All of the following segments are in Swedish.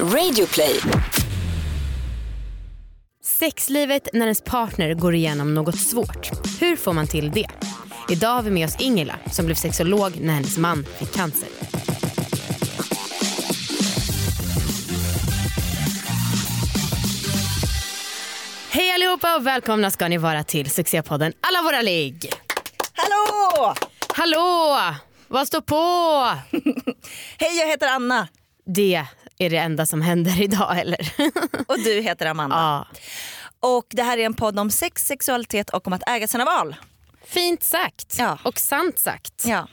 Radioplay. Sexlivet när ens partner går igenom något svårt. Hur får man till det? Idag har vi med oss Ingela som blev sexolog när hennes man fick cancer. Hej allihopa och välkomna ska ni vara till succépodden Alla våra ligg. Hallå! Hallå! Vad står på? Hej, jag heter Anna. Det är det enda som händer idag eller? Och du heter Amanda. ja. Och det här är en podd om sex, sexualitet och om att äga sina val. Fint sagt Ja. och sant sagt. Ja.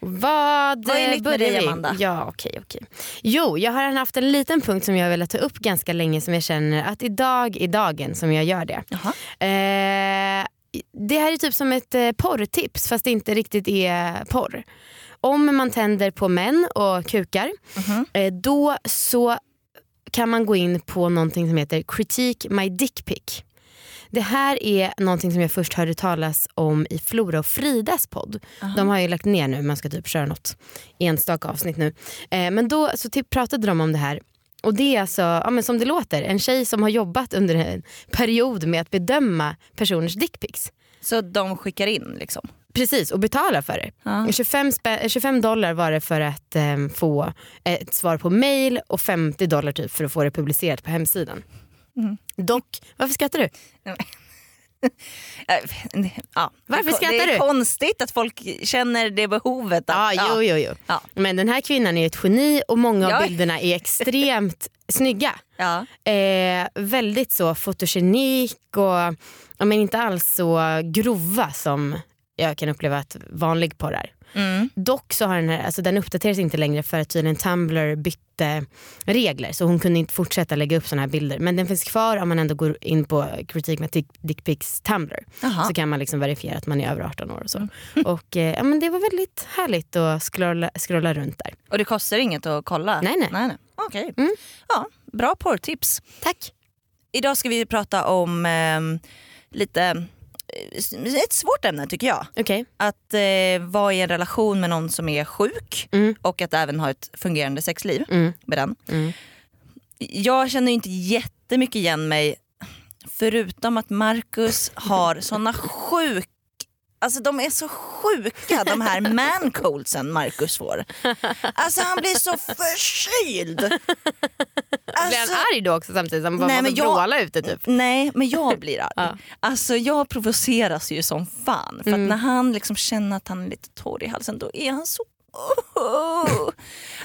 Vad, Vad är nytt med dig? Amanda? Ja, okej, okej. Jo, jag har haft en liten punkt som jag har velat ta upp ganska länge som jag känner att idag är dagen som jag gör det. Eh, det här är typ som ett eh, porrtips fast det inte riktigt är porr. Om man tänder på män och kukar Mhm. eh, då så kan man gå in på någonting som heter Critique My Dick Pic. Det här är någonting som jag först hörde talas om i Flora och Fridas podd. De har ju lagt ner nu, man ska typ köra något enstaka avsnitt nu. Eh, men då så typ pratade de om det här. Och det är alltså, ja, men som det låter, en tjej som har jobbat under en period med att bedöma personers dickpics. Så de skickar in liksom? Precis, och betalar för det. Ja. 25, spä- 25 dollar var det för att eh, få ett svar på mail och 50 dollar typ för att få det publicerat på hemsidan. Mm. Dock, varför skrattar du? Ja. Varför skrattar Det är du? konstigt att folk känner det behovet. Att, Ja, jo, jo, jo. Ja. Men den här kvinnan är ett geni och många av Ja. bilderna är extremt snygga. Ja. Eh, väldigt så fotogenik och men inte alls så grova som jag kan uppleva att vanlig porr är. Mm. Dock så har den här, alltså den uppdateras inte längre för att tydligen Tumblr bytte regler så hon kunde inte fortsätta lägga upp såna här bilder. Men den finns kvar om man ändå går in på Critique med Dick- Dickpics Tumblr. Jaha. Så kan man liksom verifiera att man är över 18 år och så. Och eh, ja, men det var väldigt härligt att scrolla, scrolla runt där. Och det kostar inget att kolla? Nej, nej. nej, nej. Okej. Mm. Ja, bra porrtips. Tack. Idag ska vi prata om ehm, lite, eh, ett svårt ämne tycker jag. Okej. Att eh, vara i en relation med någon som är sjuk Mm. och att även ha ett fungerande sexliv Mm. med den. Mm. Jag känner inte jättemycket igen mig förutom att Marcus har såna sjuk Alltså de är så sjuka de här mancoldsen Marcus får. Alltså han blir så förkyld. Blir Alltså, han arg då också samtidigt? Han måste men jag- vråla ute typ? Nej men jag blir arg. Ja. Alltså jag provoceras ju som fan. För Mm. att när han liksom känner att han är lite torr i halsen då är han så... Oh.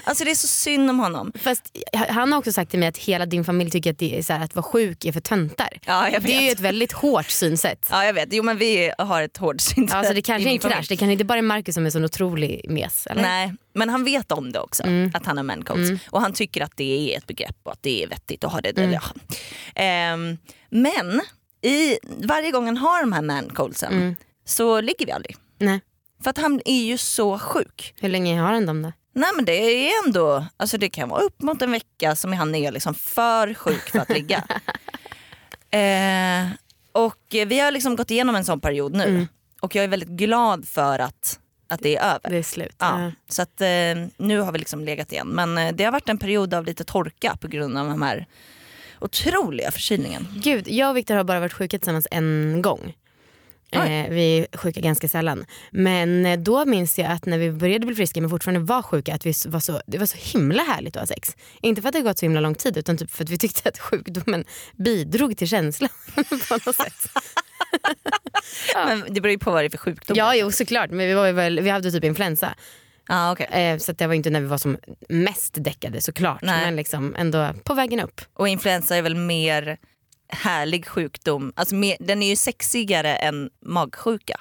Alltså det är så synd om honom. Fast han har också sagt till mig att hela din familj tycker att, det är så här, att vara sjuk är för töntar. Ja, jag Det är ju vet. ett väldigt hårt synsätt. Ja jag vet, jo men vi har ett hårt synsätt Alltså det kanske är en familj. det kanske inte bara är Marcus som är så en otrolig mes. Eller? Nej, men han vet om det också, Mm. att han har mancoats. Och han tycker att det är ett begrepp och att det är vettigt att ha det. Mm. Ja. Ehm, men i, varje gång han har de här mancoatsen Mm. så ligger vi aldrig. Nej. För att han är ju så sjuk. Hur länge har han dem då? Nej men det är ändå, alltså det kan vara upp mot en vecka som han är liksom för sjuk för att ligga. eh, och vi har liksom gått igenom en sån period nu Mm. och jag är väldigt glad för att, att det är över. Det är slut. Ja, så att, eh, nu har vi liksom legat igen. Men eh, det har varit en period av lite torka på grund av den här otroliga förkylningen. Gud, jag och Viktor har bara varit sjuka tillsammans en gång. Oj. Eh, vi är sjuka ganska sällan. Men eh, då minns jag att när vi började bli friska men fortfarande var sjuka att vi var så, det var så himla härligt att ha sex. Inte för att det gått så himla lång tid utan typ för att vi tyckte att sjukdomen bidrog till känslan på något sätt. Men det beror ju på vad det är för sjukdom. Ja jo såklart men vi, var väl, vi hade typ influensa. ah, okay. Eh, så det var inte när vi var som mest däckade såklart. Nej. Men liksom ändå på vägen upp. Och influensa är väl mer härlig sjukdom. Alltså mer, den är ju sexigare än magsjuka.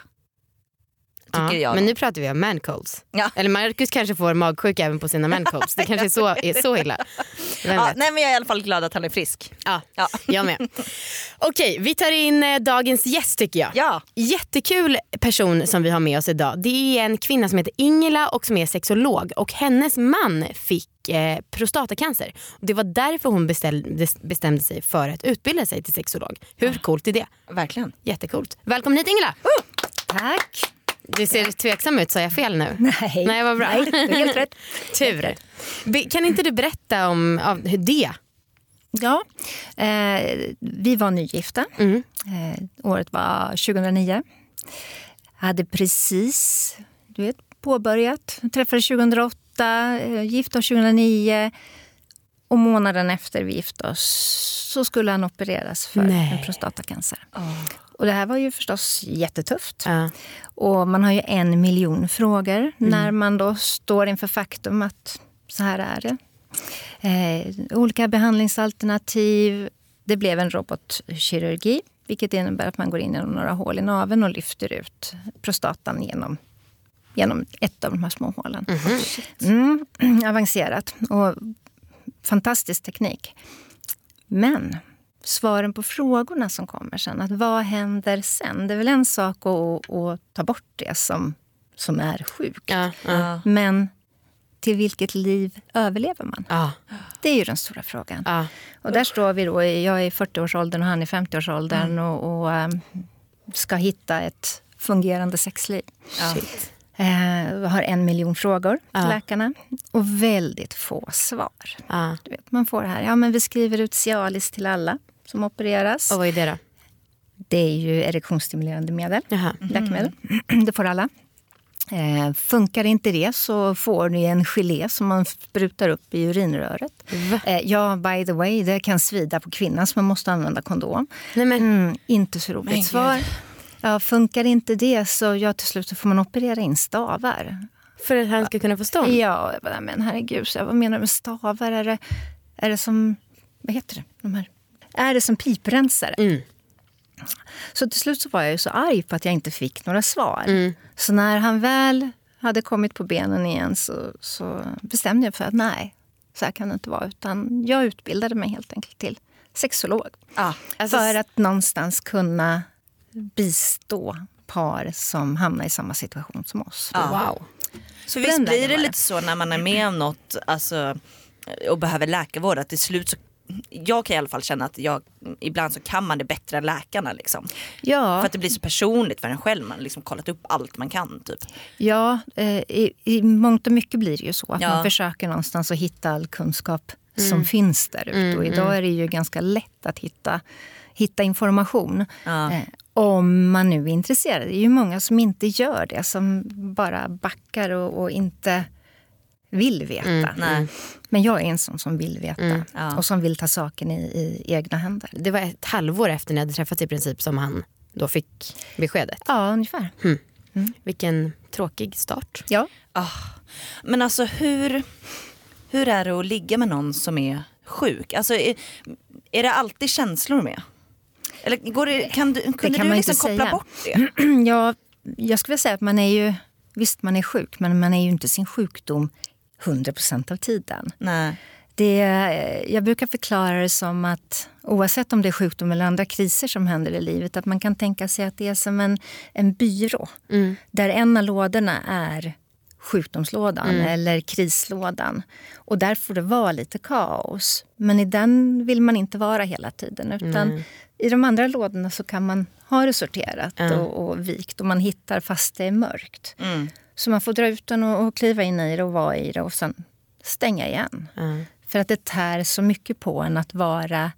Tycker Ja, jag. Men nu pratar vi om mancolds. Ja. Eller Marcus kanske får magsjuka även på sina mancolds. Det kanske är så, är så illa. Ja, nej, men jag är i alla fall glad att han är frisk. Ja, Ja. jag med. Okej, vi tar in eh, dagens gäst tycker jag. Ja. Jättekul person som vi har med oss idag. Det är en kvinna som heter Ingela och som är sexolog och hennes man fick eh, prostatacancer. Det var därför hon beställde, bestämde sig för att utbilda sig till sexolog. Hur coolt är det? Verkligen. Jättekult. Välkommen hit Ingela! Tack. Du ser tveksam ut, sa jag fel nu? Nej, Nej vad bra. Nej, det är helt rätt. Tur. Kan inte du berätta om av, hur det? Ja, eh, vi var nygifta. Mm. Eh, året var 2009. Hade precis du vet, påbörjat. Träffades 2008, eh, gifta oss 2009. Och månaden efter vi gifte oss så skulle han opereras för Nej. en prostatacancer. Och det här var ju förstås jättetufft. Ja. Och man har ju en miljon frågor när man då står inför faktum att så här är det. Eh, olika behandlingsalternativ. Det blev en robotkirurgi, vilket innebär att man går in genom några hål i naveln och lyfter ut prostatan genom, genom ett av de här små hålen. Mm, avancerat och fantastisk teknik. Men svaren på frågorna som kommer sen, att vad händer sen? Det är väl en sak att, att ta bort det som, som är sjukt. Ja, ja. Ja. Men till vilket liv överlever man? Ja, Det är ju den stora frågan. ja. Och där står vi då, jag är i 40-årsåldern och han är 50-årsåldern och, och ehm, ska hitta ett fungerande sexliv. Shit. Eh, har en miljon frågor till Ja. läkarna och väldigt få svar. Ja. Du vet, man får här, ja men vi skriver ut Cialis till alla som opereras. Och vad är det då? Det är ju erektionsstimulerande medel, Jaha. läkemedel. Det får alla. Eh, funkar inte det så får ni en gelé som man sprutar upp i urinröret. Eh, ja, by the way, det kan svida på kvinnan så man måste använda kondom. Nej, men, Mm, inte så roligt svar. Ja, funkar inte det så ja, till slut så får man operera in stavar. För att han ska kunna få stånd? Ja, men herregud, vad menar du med stavar? Är det, är det som, vad heter det, de här, är det som piprensare? Mm. Så till slut så var jag ju så arg på att jag inte fick några svar. Mm. Så när han väl hade kommit på benen igen så, så bestämde jag för att nej, så här kan det inte vara. Utan jag utbildade mig helt enkelt till sexolog. Ja. Alltså, för att någonstans kunna bistå par som hamnar i samma situation som oss. Ja. Wow. Så visst blir det lite så när man är med om något alltså, och behöver läkarvård att till slut så jag kan i alla fall känna att jag, ibland så kan man det bättre än läkarna. Liksom. Ja, För att det blir så personligt för en själv. Man har liksom kollat upp allt man kan. Typ. ja eh, i, i mångt och mycket blir det ju så att Ja. man försöker någonstans att hitta all kunskap som finns där ute. Och idag är det ju ganska lätt att hitta, hitta information. Ja. Om man nu är intresserad. Det är ju många som inte gör det, som bara backar och, och inte vill veta. Nej. Men jag är en sån som vill veta ja. och som vill ta saken i, i egna händer. Det var ett halvår efter ni hade träffats i princip som han då fick beskedet. Ja, ungefär. Vilken tråkig start. Ja. Ah. Men alltså hur, hur är det att ligga med någon som är sjuk? Alltså, är, är det alltid känslor med? Eller går det, kan du, kunde kan du man liksom koppla säga. bort det? ja, jag skulle säga att man är ju... Visst, man är sjuk, men man är ju inte sin sjukdom 100% av tiden. Nej. Det, jag brukar förklara det som att oavsett om det är sjukdom eller andra kriser som händer i livet, att man kan tänka sig att det är som en, en byrå. Där en av lådorna är sjukdomslådan eller krislådan. Och där får det vara lite kaos. Men i den vill man inte vara hela tiden. Utan i de andra lådorna så kan man ha det sorterat och, och vikt och man hittar fast det är mörkt. Mm. Så man får dra ut den och, och kliva in i det och vara i det och sen stänga igen. För att det tär så mycket på en att vara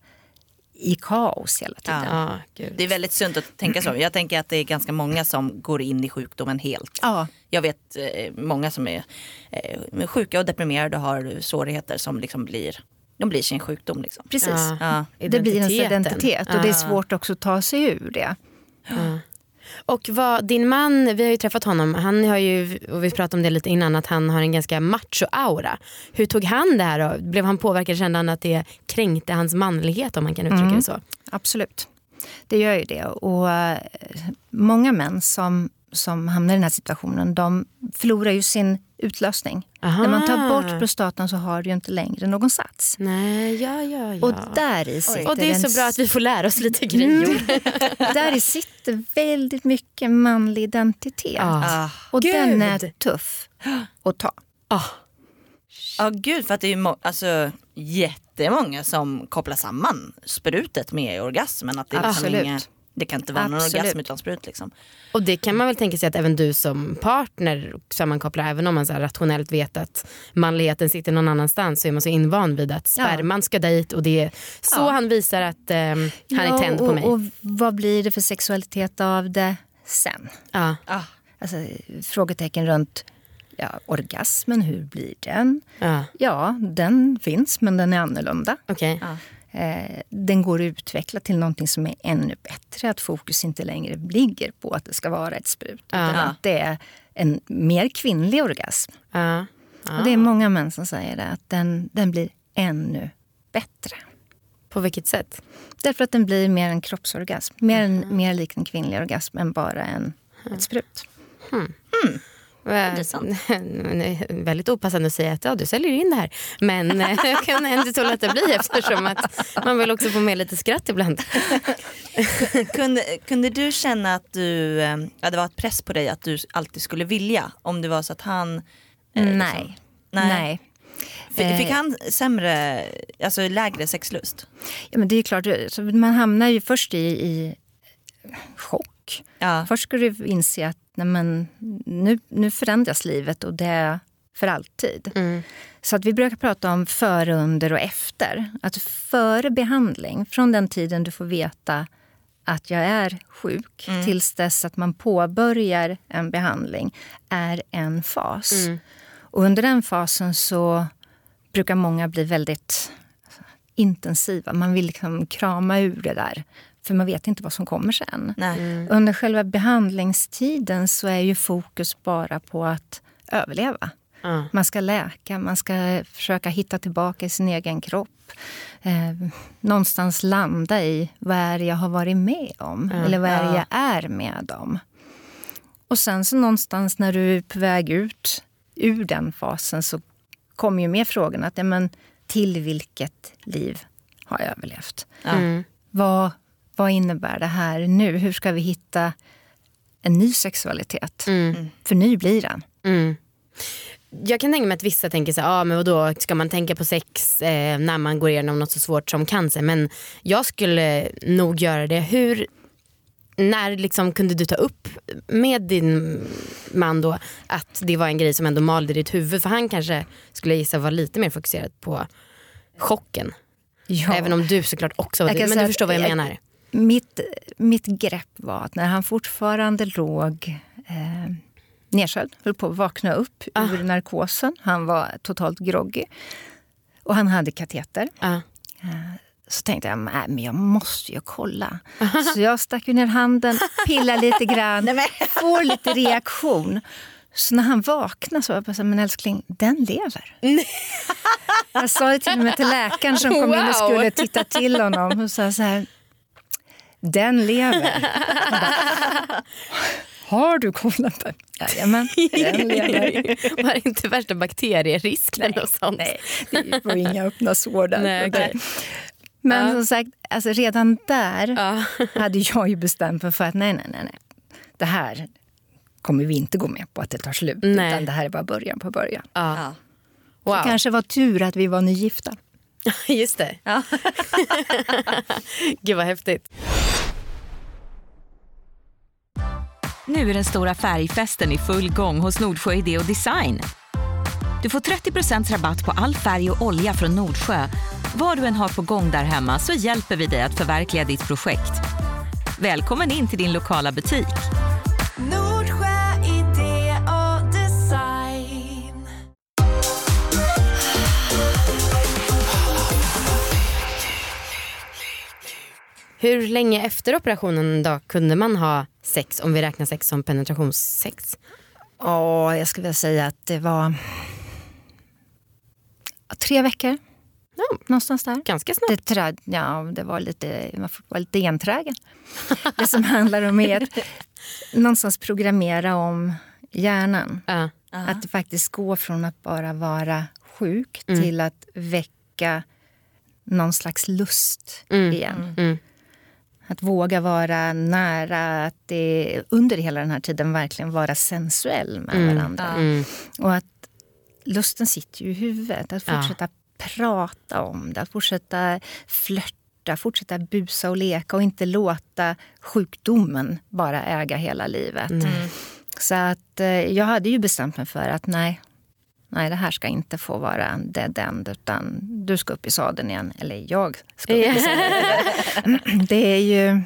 i kaos hela tiden. Ja, gud. Det är väldigt sunt att tänka så. Jag tänker att det är ganska många som går in i sjukdomen helt. Ja, Jag vet eh, många som är eh, sjuka och deprimerade och har svårigheter som liksom blir, de blir sin sjukdom. Liksom. precis. Ja. Ja. Det blir ens identitet och det är Ja. svårt också att ta sig ur det. Och vad, din man, vi har ju träffat honom, han har ju, och vi pratade om det lite innan, att han har en ganska macho-aura. Hur tog han det här då? Blev han påverkad? Kände han att det kränkte hans manlighet om man kan uttrycka det så? Absolut. Det gör ju det. Och eh, många män som, som hamnar i den här situationen de förlorar ju sin utlösning. Aha. När man tar bort prostatan så har du ju inte längre någon sats. Nej, ja, ja, ja. Och där i sitter och det är en så bra att vi får lära oss lite grejer. Där i sitter väldigt mycket manlig identitet. Ah. Och Gud. den är tuff att ta. Ah, Ja gud för att det är må- alltså, jättemånga som kopplar samman sprutet med orgasmen. Att det är liksom Absolut. inget- Det kan inte vara någon Absolut. orgasm utan sprut liksom. Och det kan man väl tänka sig att även du som partner sammankopplar, även om man så här rationellt vet att manligheten sitter någon annanstans så är man så invand vid att Ja. sperman ska dit och det är så Ja. han visar att eh, han är tänd på och, mig. och vad blir det för sexualitet av det sen? ja. Alltså, frågetecken runt ja, orgasmen, hur blir den? Ja. Ja, den finns men den är annorlunda. Okej. Eh, den går att utveckla till någonting som är ännu bättre. Att fokus inte längre ligger på att det ska vara ett sprut. Utan Ja. att det är en mer kvinnlig orgasm. Ja. Och det är många män som säger det, att den, den blir ännu bättre. På vilket sätt? Därför att den blir mer en kroppsorgasm. Mer, en, mer lik en kvinnlig orgasm än bara en, ett sprut. Intressant. Väldigt opassande att säga att ja, du säljer in det här. Men eh, jag kan ändå inte låta bli eftersom att man vill också få med lite skratt ibland. Kunde, kunde du känna att du, eh, ja, det var ett press på dig att du alltid skulle vilja? Om det var så att han... eh, liksom- Nej. Nej. Nej. Fick, fick Eh. han sämre, alltså lägre sexlust? Ja, men det är klart, man hamnar ju först i, i chock. Ja. Först ska du inse att nej men, nu, nu förändras livet och det för alltid. Mm. Så att vi brukar prata om före, under och efter. Att före behandling, från den tiden du får veta att jag är sjuk tills dess att man påbörjar en behandling, är en fas. Och under den fasen så brukar många bli väldigt intensiva. Man vill liksom krama ur det där, för man vet inte vad som kommer sen. Nej. Under själva behandlingstiden så är ju fokus bara på att överleva. Ja. Man ska läka, man ska försöka hitta tillbaka i sin egen kropp. Eh, någonstans landa i vad är jag har varit med om, eller vad är jag är med om. Och sen så någonstans när du är på väg ut ur den fasen så kommer ju med frågan att ja, men, till vilket liv har jag överlevt? Mm. Vad, vad innebär det här nu? Hur ska vi hitta en ny sexualitet? För ny blir den. Mm. Jag kan tänka mig att vissa tänker så här, ah, men vadå, ska man tänka på sex eh, när man går igenom något så svårt som cancer? Men jag skulle nog göra det. Hur, när liksom kunde du ta upp med din man då att det var en grej som ändå malde i ditt huvud? För han kanske skulle gissa vara lite mer fokuserad på chocken. Ja. Även om du såklart också var det. Men du förstår vad jag jag- menar. Mitt, mitt grepp var att när han fortfarande låg eh, nedsköljd, höll på att vakna upp ur narkosen. Han var totalt groggy. Och han hade kateter. Ja. Så tänkte jag, nej, men jag måste ju kolla. Så jag stack ner handen, pillade lite grann, får lite reaktion. Så när han vaknade så var jag bara så här, men älskling, den lever. Jag sa det till och med till läkaren som kom in och Wow. skulle titta till honom. Och sa så här, den lever. Bara, Har du den? Jajamän, den lever. Var det inte värsta bakterierisken och sånt? Nej, det var inga öppna sår där. Nej, okej. Men Ja. som sagt, alltså redan där Ja. hade jag ju bestämt mig för att nej, nej, nej, nej. Det här kommer vi inte gå med på att det tar slut. Nej. Utan det här är bara början på början. Ja. Ja. Wow. Det kanske var tur att vi var nygifta. Just det. Ja. Gud vad häftigt. Nu är den stora färgfesten i full gång hos Nordsjö Idé och Design. Du får 30% rabatt på all färg och olja från Nordsjö. Vad du än har på gång där hemma så hjälper vi dig att förverkliga ditt projekt. Välkommen in till din lokala butik. Hur länge efter operationen då kunde man ha sex om vi räknar sex som penetrationssex? Åh, jag skulle vilja säga att det var tre veckor. Ja. Någonstans där. Ganska snabbt. Det, ja, det var lite, man får vara lite enträgen. Det som handlar om är att någonstans programmera om hjärnan. Ja. Att det faktiskt går från att bara vara sjuk till att väcka någon slags lust igen. Mm. Att våga vara nära, att det, under hela den här tiden verkligen vara sensuell med varandra. Mm. Och att lusten sitter ju i huvudet. Att Ja. fortsätta prata om det, att fortsätta flörta fortsätta busa och leka och inte låta sjukdomen bara äga hela livet. Så att eh, jag hade ju bestämt mig för att nej, nej det här ska inte få vara en dead end utan du ska upp i sadeln igen. Eller jag ska upp i sadeln. Det är ju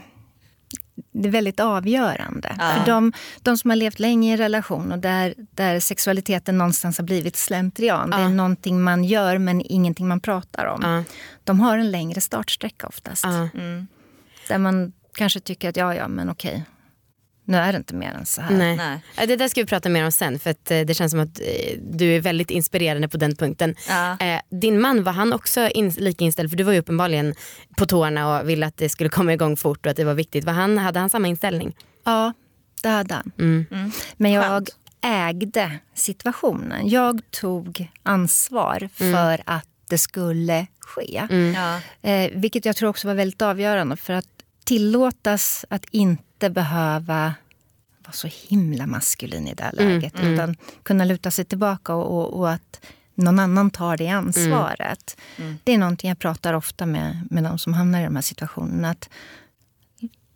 det är väldigt avgörande. För de, de som har levt länge i en relation och där, där sexualiteten någonstans har blivit slentrian. Det är någonting man gör men ingenting man pratar om. Ja. De har en längre startsträcka oftast. Ja. Där man kanske tycker att ja, ja, men okej. Nu är det inte mer än så här. Nej. Nej. Det där ska vi prata mer om sen för att eh, det känns som att eh, du är väldigt inspirerande på den punkten. Ja. Eh, Din man, var han också in, lika inställd? För du var ju uppenbarligen på tårna och ville att det skulle komma igång fort och att det var viktigt. Var han, hade han samma inställning? Ja, det hade han. Mm. Men jag Skönt. ägde situationen. Jag tog ansvar Mm. för att det skulle ske. Ja. Eh, vilket jag tror också var väldigt avgörande för att tillåtas att inte behöva vara så himla maskulin i det här Mm, läget. Utan kunna luta sig tillbaka och, och, och att någon annan tar det ansvaret. Det är någonting jag pratar ofta med, med de som hamnar i de här situationerna. Att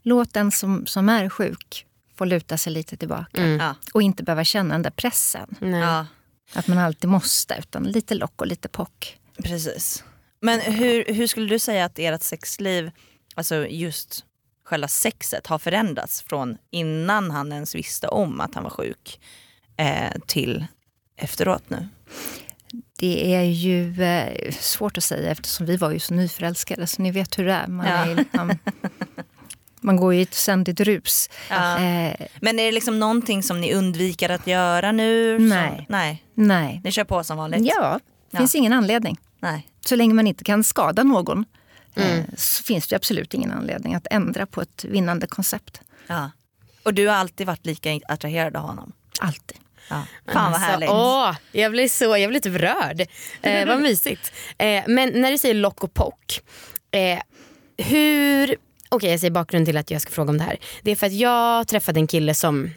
låt den som, som är sjuk få luta sig lite tillbaka. Ja. Och inte behöva känna den där pressen. Ja, Att man alltid måste, utan lite lock och lite pock. precis. Men hur, hur skulle du säga att ert sexliv, alltså just själva sexet har förändrats från innan han ens visste om att han var sjuk eh, till efteråt nu? Det är ju eh, svårt att säga eftersom vi var ju så nyförälskade så ni vet hur det är. Man, Ja. är, ju- man, går ju i ett ständigt rus. Ja. Eh, Men är det liksom någonting som ni undviker att göra nu? Nej. Som, nej, nej. ni kör på som vanligt? Ja, det Ja. finns ingen anledning. Nej. Så länge man inte kan skada någon eh, så finns det absolut ingen anledning att ändra på ett vinnande koncept. Ja. Och du har alltid varit lika attraherad av honom? Alltid. Ja. Fan vad härligt. Åh, jag blir så jag blir typ rörd. Eh, vad mysigt. Eh, men när du säger lock och pock. Eh, hur... Okej jag säger bakgrund till att jag ska fråga om det här. Det är för att jag träffade en kille som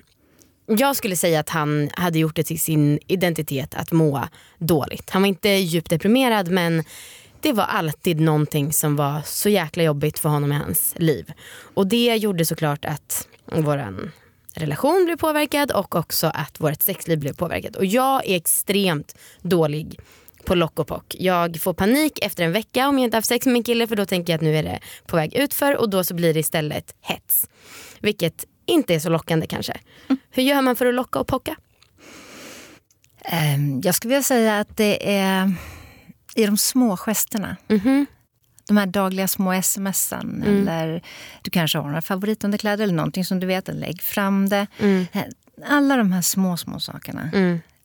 jag skulle säga att han hade gjort det till sin identitet att må dåligt. Han var inte djupt deprimerad men det var alltid någonting som var så jäkla jobbigt för honom i hans liv. Och det gjorde såklart att våran relation blev påverkad och också att vårt sexliv blev påverkat. Och jag är extremt dålig på lock och pock. Jag får panik efter en vecka om jag inte haft sex med min kille för då tänker jag att nu är det på väg utför och då så blir det istället hets. Vilket inte är så lockande kanske. Hur gör man för att locka och pocka? Ehm, jag skulle vilja säga att det är i de små gesterna. De här dagliga små smsen. Eller du kanske har några favoritunderkläder eller någonting som du vet. Lägg fram det. Eh, Alla de här små, små sakerna.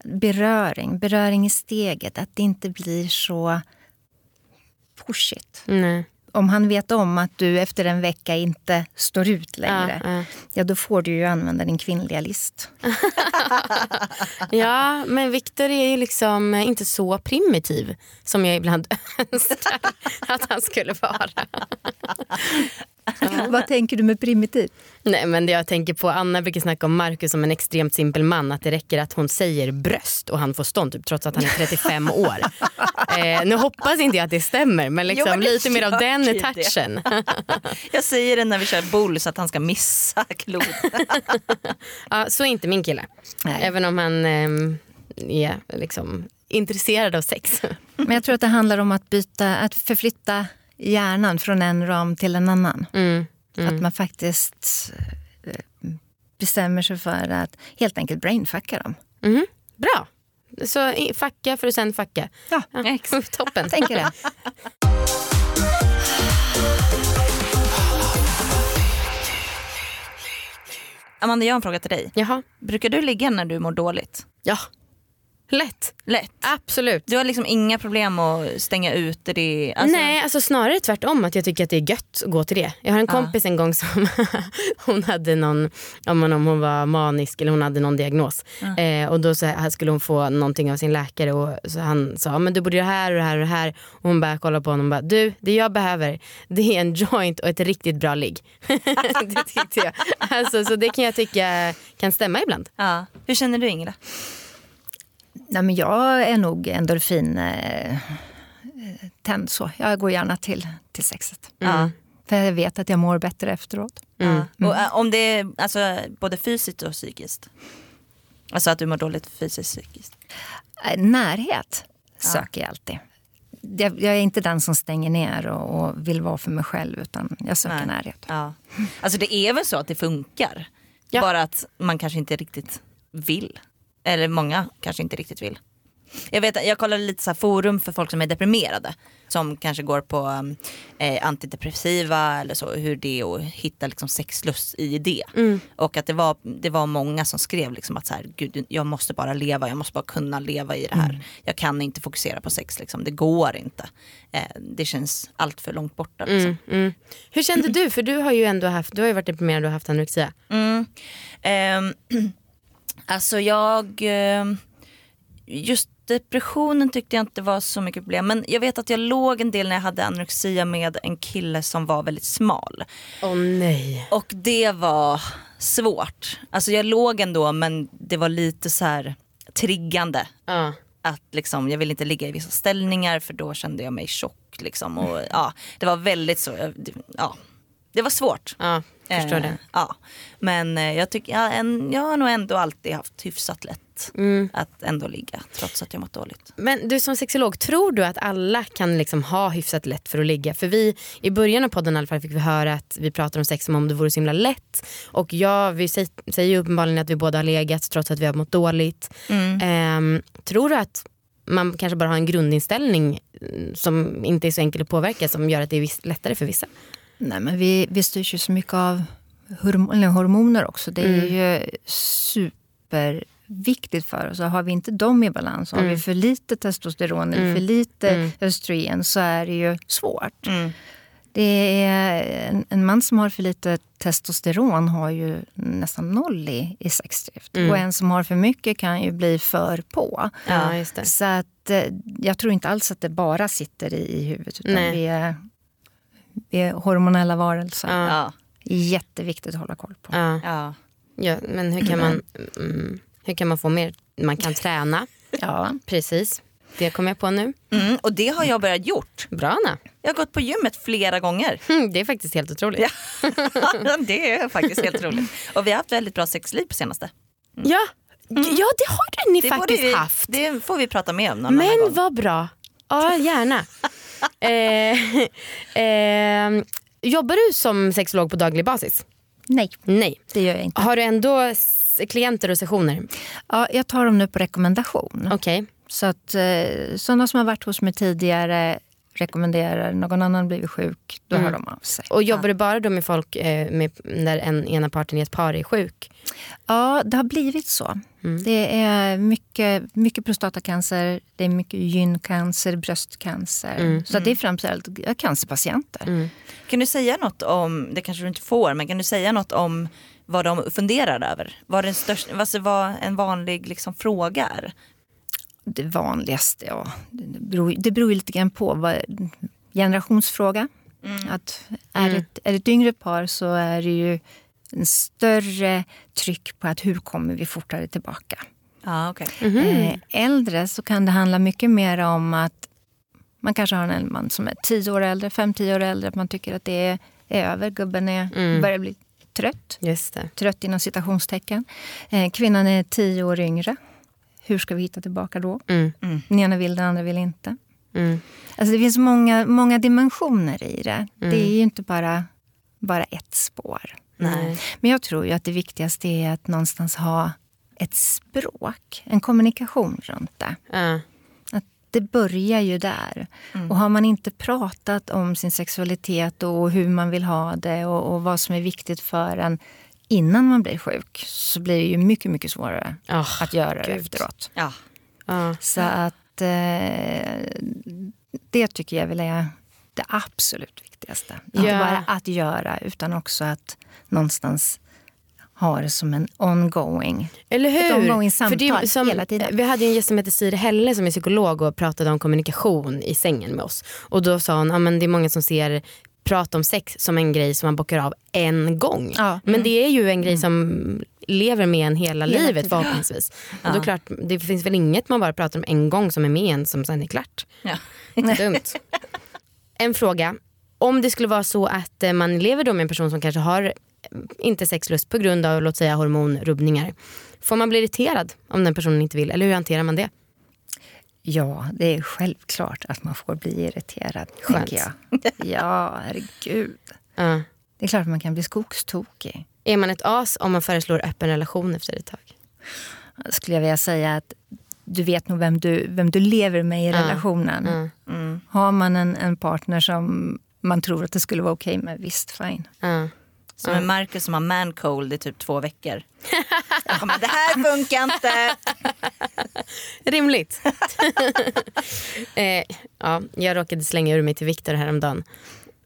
Beröring, beröring i steget. Att det inte blir så pushigt. Nej. Om han vet om att du efter en vecka inte står ut längre, Ja, ja. ja, då får du ju använda din kvinnliga list. Ja, men Viktor är ju liksom inte så primitiv som jag ibland önskar att han skulle vara. Vad tänker du med primitiv? Nej men det jag tänker på, Anna brukar snacka om Markus som en extremt simpel man. Att det räcker att hon säger bröst och han får stånd typ, trots att han är 35 år. Eh, nu hoppas inte jag att det stämmer men liksom Jo, men lite mer av den touchen. Jag säger det när vi kör boll så att han ska missa klot. ja, så är inte min kille. Nej. Även om han ehm, är liksom intresserad av sex. Men jag tror att det handlar om att byta, att förflytta hjärnan från en ram till en annan. Mm. Att man faktiskt eh, bestämmer sig för att helt enkelt brainfucka dem. Mhm. Bra. Så facka för att sen facka. Ja, Toppen. jag tänker det. Amanda, jag har en fråga till dig. Jaha. Brukar du ligga när du mår dåligt? Ja. Lätt. Lätt. Absolut. Du har liksom inga problem att stänga ute det? Alltså, Nej, alltså snarare tvärtom att jag tycker att det är gött att gå till det. Jag har en kompis en gång som hon hade någon, om hon, om hon var manisk eller hon hade någon diagnos. Eh, och då så här, skulle hon få någonting av sin läkare och så han sa men du borde göra det här och det här och det här. Och hon bara kollade på honom och bara du det jag behöver det är en joint och ett riktigt bra ligg. det tyckte jag. Alltså, så det kan jag tycka kan stämma ibland. Ja. Hur känner du Ingela? Nej, men jag är nog endorfin... Eh, tänd så. Jag går gärna till, till sexet. Ja. För jag vet att jag mår bättre efteråt. Mm. Ja. Och, äh, om det är alltså, både fysiskt och psykiskt? Alltså att du mår dåligt fysiskt och psykiskt? Eh, Närhet söker jag alltid. Jag, jag är inte den som stänger ner och, och vill vara för mig själv utan jag söker Nej. närhet. Ja. Alltså det är väl så att det funkar. Ja. Bara att man kanske inte riktigt vill. Eller många kanske inte riktigt vill. Jag, vet, jag kollade lite så forum för folk som är deprimerade. Som kanske går på um, eh, antidepressiva eller så. Hur det är att hitta liksom, sexlust i det. Och att det var, det var många som skrev liksom att så här, Gud, jag måste bara leva, jag måste bara kunna leva i det här. Jag kan inte fokusera på sex, liksom. det går inte. Eh, det känns allt för långt borta. Liksom. Mm, mm. Hur kände du? För du har ju ändå haft, du har ju varit deprimerad och haft anorexia. Mm. Alltså jag... ehm, just depressionen tyckte jag inte var så mycket problem. Men jag vet att jag låg en del när jag hade anorexia med en kille som var väldigt smal. Åh nej. Och det var svårt. Alltså jag låg ändå men det var lite så här triggande. Ja. Att liksom, jag ville inte ligga i vissa ställningar för då kände jag mig tjock. Liksom. Och, ja, det var väldigt så. Ja, det var svårt. Ja, förstår Eh, det. Ja. Men eh, jag, tycker, ja, en, jag har nog ändå alltid haft hyfsat lätt Mm. att ändå ligga trots att jag mått dåligt. Men du som sexolog, tror du att alla kan liksom ha hyfsat lätt för att ligga? För vi, i början av podden i alla fall fick vi höra att vi pratar om sex som om det vore så himla lätt. Och ja, vi säger, säger ju uppenbarligen att vi båda har legat trots att vi har mått dåligt. Ehm, tror du att man kanske bara har en grundinställning mm, som inte är så enkel att påverka som gör att det är lättare för vissa? Nej, men vi, vi styrs ju så mycket av hormoner också. Det är ju superviktigt för oss. Och har vi inte dem i balans, har vi för lite testosteron eller för lite östrogen så är det ju svårt. Det är en, en man som har för lite testosteron har ju nästan noll i, i sexdrift. Och en som har för mycket kan ju bli för på. Ja. Så att, eh, jag tror inte alls att det bara sitter i, i huvudet. Utan Nej. vi är, vi är hormonella varelser. Ja. Ja. Jätteviktigt att hålla koll på. Ja. Ja. Ja, men hur kan, man, mm, hur kan man få mer? Man kan träna, Ja. precis. Det kommer jag på nu. Mm, och det har jag börjat gjort. Bra Anna. Jag har gått på gymmet flera gånger. Mm, det är faktiskt helt otroligt. Ja. det är faktiskt helt roligt. Och vi har haft väldigt bra sexliv på senaste. Ja, ja det har ni Det, faktiskt vi, haft. det får vi prata mer om någon annan Men gång. vad bra. Ja, gärna. eh, eh, jobbar du som sexolog på daglig basis? Nej, Nej. det gör jag inte. Har du ändå s- klienter och sessioner? Ja, jag tar dem nu på rekommendation. Okej. Så att eh, sådana som har varit hos mig tidigare rekommenderar, någon annan blivit sjuk, då hör de av sig. Och jobbar du bara då med folk eh, med, där en ena parten i ett par är sjuk? Ja, det har blivit så. Det är mycket, mycket prostatacancer, det är mycket gyncancer, bröstcancer. Så att det är framförallt ja, cancerpatienter. Kan du säga något om, det kanske du inte får, men kan du säga något om vad de funderar över? Vad, den största, alltså vad en vanlig liksom, fråga är? Det vanligaste, ja, det beror, det beror lite grann på. Vad, generationsfråga. Att är, det, ett- är det ett yngre par så är det ju en större tryck på att hur kommer vi fortare tillbaka. Ja, okej. Eh, äldre så kan det handla mycket mer om att man kanske har en man som är 10 år äldre, 5-10 år äldre. Att man tycker att det är, är över, gubben är, börjar bli trött. Just det. Trött inom citationstecken. Eh, kvinnan är 10 år yngre. Hur ska vi hitta tillbaka då? Mm. Den ena vill, den andra vill inte. Mm. Alltså det finns många, många dimensioner i det. Det är ju inte bara, bara ett spår. Nej. Men jag tror ju att det viktigaste är att någonstans ha ett språk, en kommunikation runt det. Ja. Att det börjar ju där. Och har man inte pratat om sin sexualitet och hur man vill ha det och, och vad som är viktigt för en innan man blir sjuk så blir det ju mycket, mycket svårare Ah, att göra det efteråt. Ja. Ja. Så att eh, det tycker jag väl är det absolut viktigaste. Inte Ja. bara att göra utan också att någonstans ha det som en ongoing. Eller Ett hur? ongoing För det är samtal som, hela tiden. Vi hade ju en gäst som heter Siri Helle som är psykolog och pratade om kommunikation i sängen med oss. Och då sa hon, ja, men det är många som ser prata om sex som en grej som man bockar av en gång. Ja. Men det är ju en grej som lever med en hela, Hela livet förhoppningsvis. Och då Ja. klart, det finns väl inget man bara pratar om en gång som är med en som sen är klart. Ja. Dumt. En fråga. Om det skulle vara så att eh, man lever då med en person som kanske har eh, inte sexlust på grund av låt säga hormonrubbningar. Får man bli irriterad om den personen inte vill? Eller hur hanterar man det? Ja, det är självklart att man får bli irriterad. Skönt. Jag. Ja, herregud. Ja. Det är klart att man kan bli skogstokig. Är man ett as om man föreslår öppen relation efter ett tag? Skulle jag vilja säga att du vet nog vem du, vem du lever med i relationen. Mm. Har man en, en partner som man tror att det skulle vara okej med, visst fine. Som en Marcus som har man cold i typ två veckor. Kommer, det här funkar inte. Rimligt. eh, ja, jag råkade slänga ur mig till Viktor häromdagen.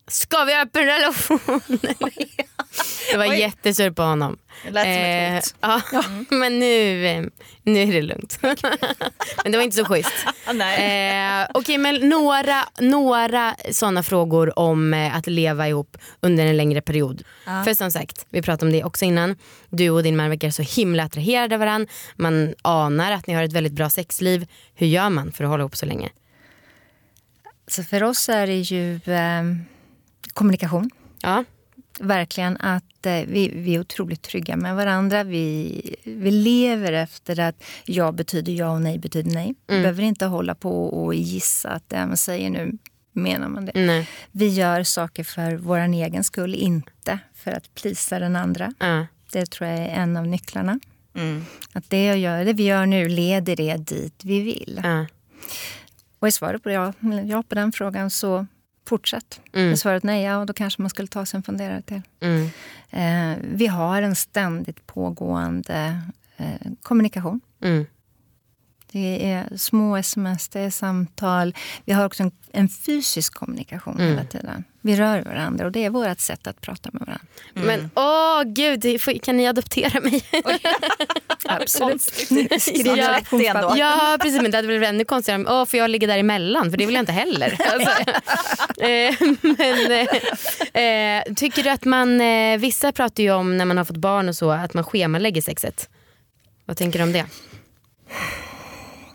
Ska vi ha öppen relation? Jag var Oj. jättesur på honom. Det lät som ett hot. ja, men nu, eh, nu är det lugnt. men det var inte så schysst. Ah, nej. Eh, Okej men några, några sådana frågor om eh, att leva ihop under en längre period. För som sagt, vi pratade om det också innan. Du och din man verkar så himla attraherade av varandra. Man anar att ni har ett väldigt bra sexliv. Hur gör man för att hålla ihop så länge? Så för oss är det ju eh, kommunikation. Ja, Verkligen att eh, vi, vi är otroligt trygga med varandra. Vi, vi lever efter att ja betyder ja och nej betyder nej. Vi behöver inte hålla på och gissa att det man säger nu menar man det. nej. Vi gör saker för vår egen skull, inte för att plisa den andra. Ja. Det tror jag är en av nycklarna. Mm. Att det, jag gör, det vi gör nu leder det dit vi vill. Och är svaret på ja, ja på den frågan så fortsätt. Mm. Är svaret nej, ja, då kanske man skulle ta sig en funderare till. Mm. Eh, vi har en ständigt pågående eh, kommunikation. Mm. Det är små sms, det är samtal. Vi har också en, en fysisk kommunikation Mm. hela tiden. Vi rör varandra och det är vårt sätt att prata med varandra. Men åh gud, det får- kan ni adoptera mig? Absolut. Skriv Ja. rätt igen då. Ja precis men det hade blivit ännu konstigare om åh, får jag ligga däremellan för det vill jag inte heller. Alltså, eh, men, eh, eh, tycker du att man, eh, vissa pratar ju om när man har fått barn och så att man schemalägger sexet. Vad tänker du om det?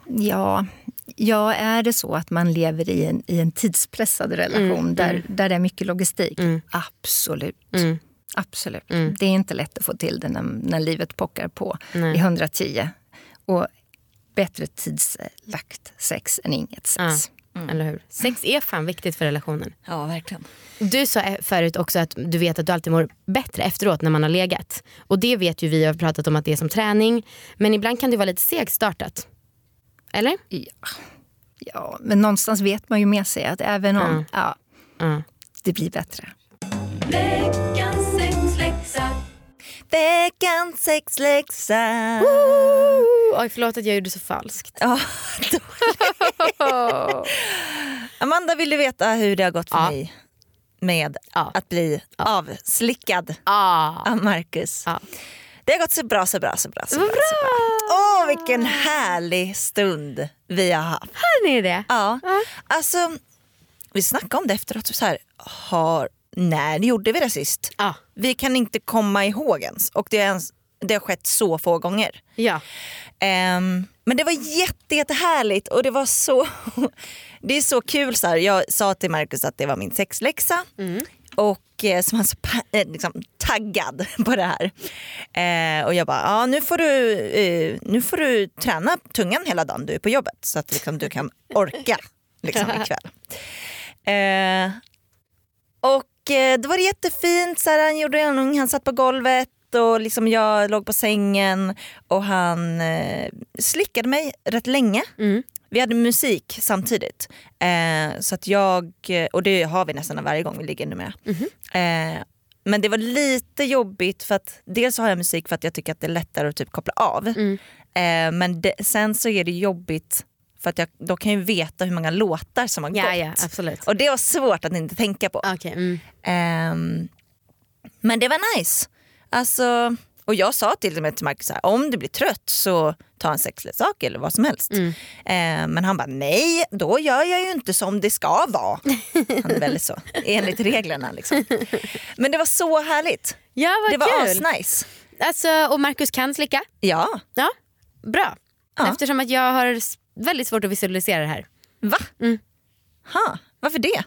Ja, ja, är det så att man lever i en, i en tidspressad relation där, där det är mycket logistik? Absolut. Mm. Absolut. Det är inte lätt att få till det när, när livet pockar på Nej. i 110. Och bättre tidslagt sex än inget sex. Ja, Eller hur? Sex är fan viktigt för relationen. Ja, verkligen. Du sa förut också att du vet att du alltid mår bättre efteråt när man har legat. Och det vet ju vi har pratat om att det är som träning. Men ibland kan det vara lite segstartat. Eller? Ja. ja, men någonstans vet man ju med sig att även om ja, Ja. det blir bättre. Veckans sexläxa. Veckans sexläxa. Oj förlåt att jag gjorde så falskt. Ja, Amanda vill du veta hur det har gått för Ja. mig med Ja. att bli avslickad Ah. av Marcus. Ja. Det har gått så bra, så bra, så bra. Så bra, så bra. Åh, vilken härlig stund vi har haft. Hör ni det? Ja. Alltså, vi snackade om det efteråt. Så här, har, när gjorde vi det sist? Ja. Vi kan inte komma ihåg ens. Och det, är ens, det har skett så få gånger. Ja. Ehm, men det var jätte, jättehärligt och det var så, det är så kul. Så här. Jag sa till Markus att det var min sexläxa och eh, som han så pa- eh, liksom, taggad på det här. Eh, och jag bara, ja, nu, får du, eh, nu får du träna tungan hela dagen du är på jobbet så att liksom, du kan orka liksom, ikväll. Eh, och eh, det var jättefint, så här, han gjorde en, han satt på golvet och liksom jag låg på sängen och han eh, slickade mig rätt länge. Mm. Vi hade musik samtidigt. Eh, så att jag, och det har vi nästan varje gång vi ligger numera. Eh, men det var lite jobbigt för att dels har jag musik för att jag tycker att det är lättare att typ koppla av. Mm. Eh, men det, sen så är det jobbigt för att jag, då kan jag veta hur många låtar som har Ja, gått. ja absolut. Och det var svårt att inte tänka på. Okej, mm. Ehm, men det var nice. Alltså, och jag sa till och med till Marcus, här, om du blir trött så ta en sexleksak eller vad som helst. Mm. Ehm, men han bara, nej då gör jag ju inte som det ska vara. Han är väldigt så, enligt reglerna. Liksom. Men det var så härligt. Ja vad Det var kul. asnice. Alltså, och Marcus kan slicka. Ja. Ja, bra. Ja. Eftersom att jag har väldigt svårt att visualisera det här. Va? Mm. Ha, varför det?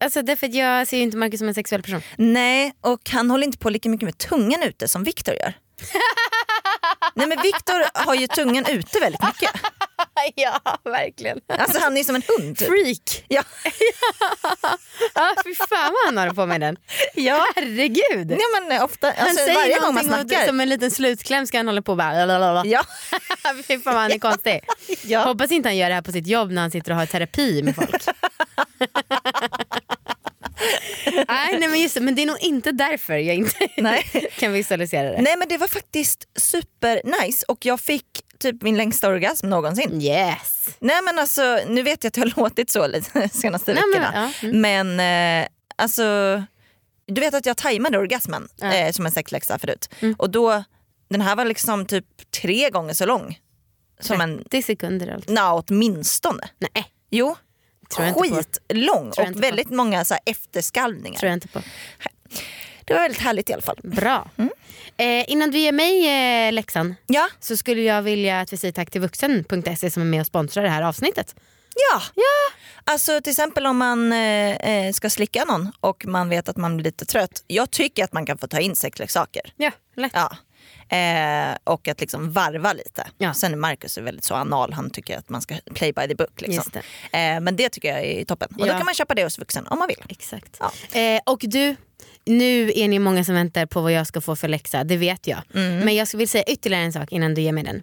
Alltså därför att jag ser ju inte Marcus som en sexuell person. Nej, och han håller inte på lika mycket med tungan ute som Viktor gör. Nej men Viktor har ju tungan ute väldigt mycket. ja, verkligen. Alltså han är som en hund. Typ. Freak. Ja. Ja, fy fan vad han håller på med den. Ja. Herregud. Ja men ofta, Han alltså, säger varje gång man snackar. som en liten slutkläm ska han hålla på och bara... lalalala. Ja. Fy fan vad han är konstig. Ja. Hoppas inte han gör det här på sitt jobb när han sitter och har terapi med folk. Nej, nej men just det, men det är nog inte därför jag inte Nej. kan visualisera det. Nej men det var faktiskt super nice och jag fick typ min längsta orgasm någonsin. Yes. Nej men alltså nu vet jag att jag har låtit så lite senaste Nej, men, veckorna. ja, mm. Men eh, alltså du vet att jag tajmade orgasmen Ja. Mm. eh, som en sexläxa förut. Och då, den här var liksom typ tre gånger så lång. Som en, 30 sekunder alltså. na, åtminstone. Nej, Jo, skitlång och väldigt många så här, efterskalvningar. tror jag inte på. Det var väldigt härligt i alla fall. Bra. Eh, innan du ger mig eh, läxan Ja, så skulle jag vilja att vi säger tack till vuxen.se som är med och sponsrar det här avsnittet. ja. ja. Alltså till exempel om man eh, eh, ska slicka någon och man vet att man blir lite trött. Jag tycker att man kan få ta in sexleksaker. Ja, lätt. Ja. Eh, och att liksom varva lite. Ja. Sen är Marcus väldigt så anal, han tycker att man ska play by the book. Liksom. Det. Eh, men det tycker jag är toppen. Och Ja. då kan man köpa det hos vuxen om man vill. Exakt. Ja. Eh, och du, nu är ni många som väntar på vad jag ska få för läxa, det vet jag. Men jag vill säga ytterligare en sak innan du ger mig den.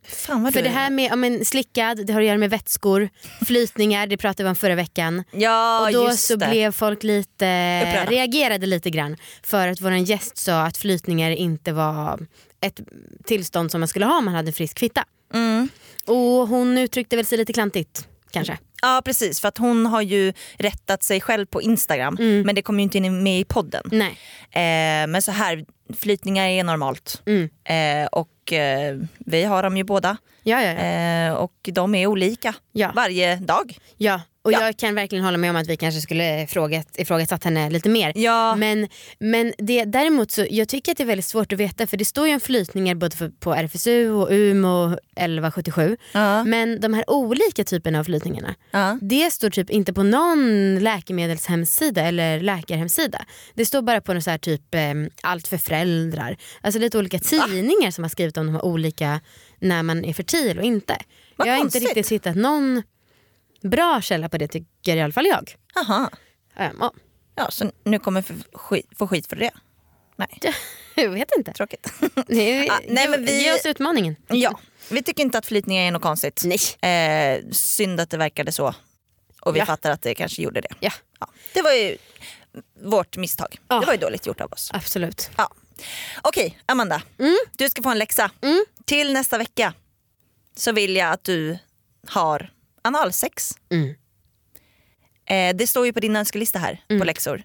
För det här med ja, men, slickad, det har att göra med vätskor, flytningar, det pratade vi om förra veckan. Ja och då så det. blev folk lite, Upprörda. reagerade lite grann för att vår gäst sa att flytningar inte var ett tillstånd som man skulle ha om man hade frisk fitta. Mm. Och hon uttryckte väl sig lite klantigt kanske. Ja precis för att hon har ju rättat sig själv på Instagram Mm. men det kommer ju inte in med i podden. Nej. Eh, men så här, flytningar är normalt. Mm. Eh, och eh, vi har dem ju båda. Ja, ja, ja. Eh, och de är olika varje dag. ja. Och Ja. jag kan verkligen hålla med om att vi kanske skulle frågat, ifrågasatt henne lite mer. Ja. Men, men det, däremot så jag tycker att det är väldigt svårt att veta för det står ju om flytningar både för, på RFSU och UMO 1177. Ja. Men de här olika typerna av flytningarna Ja. det står typ inte på någon läkemedelshemsida eller läkarhemsida. Det står bara på något så här typ eh, allt för föräldrar. Alltså lite olika tidningar som har skrivit om de här olika när man är fertil och inte. Vad jag har konstigt. inte riktigt hittat någon bra källa på det tycker i alla fall jag. Aha. Um, ja. Ja, så nu kommer vi få skit, få skit för det? Nej, Jag vet inte. tråkigt. Nej, Ah, nej, men vi- Ge oss utmaningen. ja, vi tycker inte att flytningar är något konstigt. Nej. Eh, synd att det verkade så. Och vi Ja. fattar att det kanske gjorde det. Ja, Ja, det var ju vårt misstag. Ja. Det var ju dåligt gjort av oss. absolut. Ja. Okej, Amanda. Mm. Du ska få en läxa. Mm. Till nästa vecka så vill jag att du har analsex. Mm. Eh, det står ju på din önskelista här Mm. på läxor.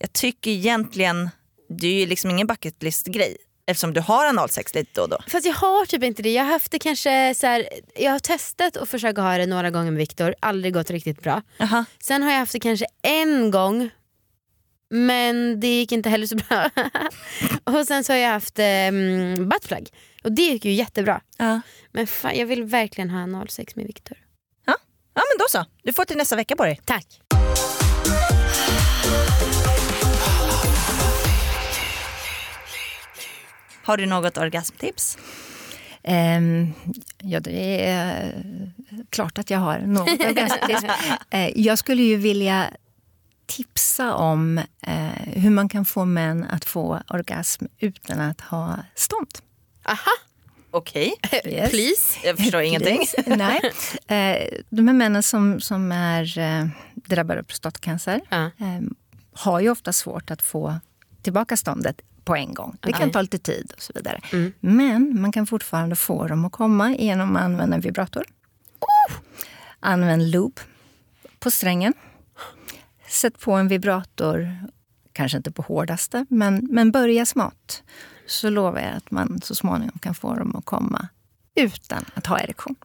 Jag tycker egentligen, det är ju liksom ingen bucket list grej eftersom du har analsex lite då och då. Fast jag har typ inte det. Jag har haft det kanske så här, jag har testat att försöka ha det några gånger med Viktor, aldrig gått riktigt bra. Jaha. Sen har jag haft det kanske en gång men det gick inte heller så bra. och sen så har jag haft um, buttplug och det gick ju jättebra. Ja. Men fan, jag vill verkligen ha analsex med Viktor. Ja, men då så. Du får till nästa vecka på dig. Tack. Har du något orgasmtips? Ehm, ja, det är eh, klart att jag har något orgasmtips. Eh, jag skulle ju vilja tipsa om eh, hur man kan få män att få orgasm utan att ha stånd. Aha, Okej, Yes. please. jag förstår ingenting. Nej. Eh, de här männen som, som är eh, drabbade av prostatacancer eh, har ju ofta svårt att få tillbaka ståndet på en gång. Det kan ta lite tid och så vidare. Mm. Men man kan fortfarande få dem att komma genom att använda en vibrator. Använd loop på strängen. Sätt på en vibrator, kanske inte på hårdaste, men, men börja smått. Så lovar jag att man så småningom kan få dem att komma utan att ha erektion.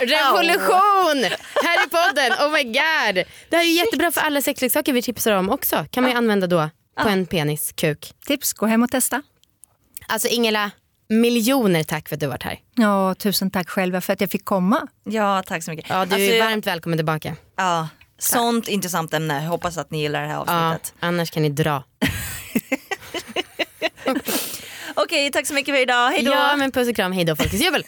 Revolution! Här i podden, oh my god. Det här är jättebra för alla sexleksaker vi tipsar om också. Kan man ju använda då på en penis, kuk. Tips, gå hem och testa. Alltså Ingela, miljoner tack för att du varit här. Ja, tusen tack själva för att jag fick komma. Ja, tack så mycket. Ja, du Alltså, är jag- varmt välkommen tillbaka. Ja, Sånt intressant ämne. Hoppas att ni gillar det här avsnittet. Ja, annars kan ni dra. Okej, tack så mycket för idag. Hej då. Ja, men puss och kram. Hej då, Folkets jubel.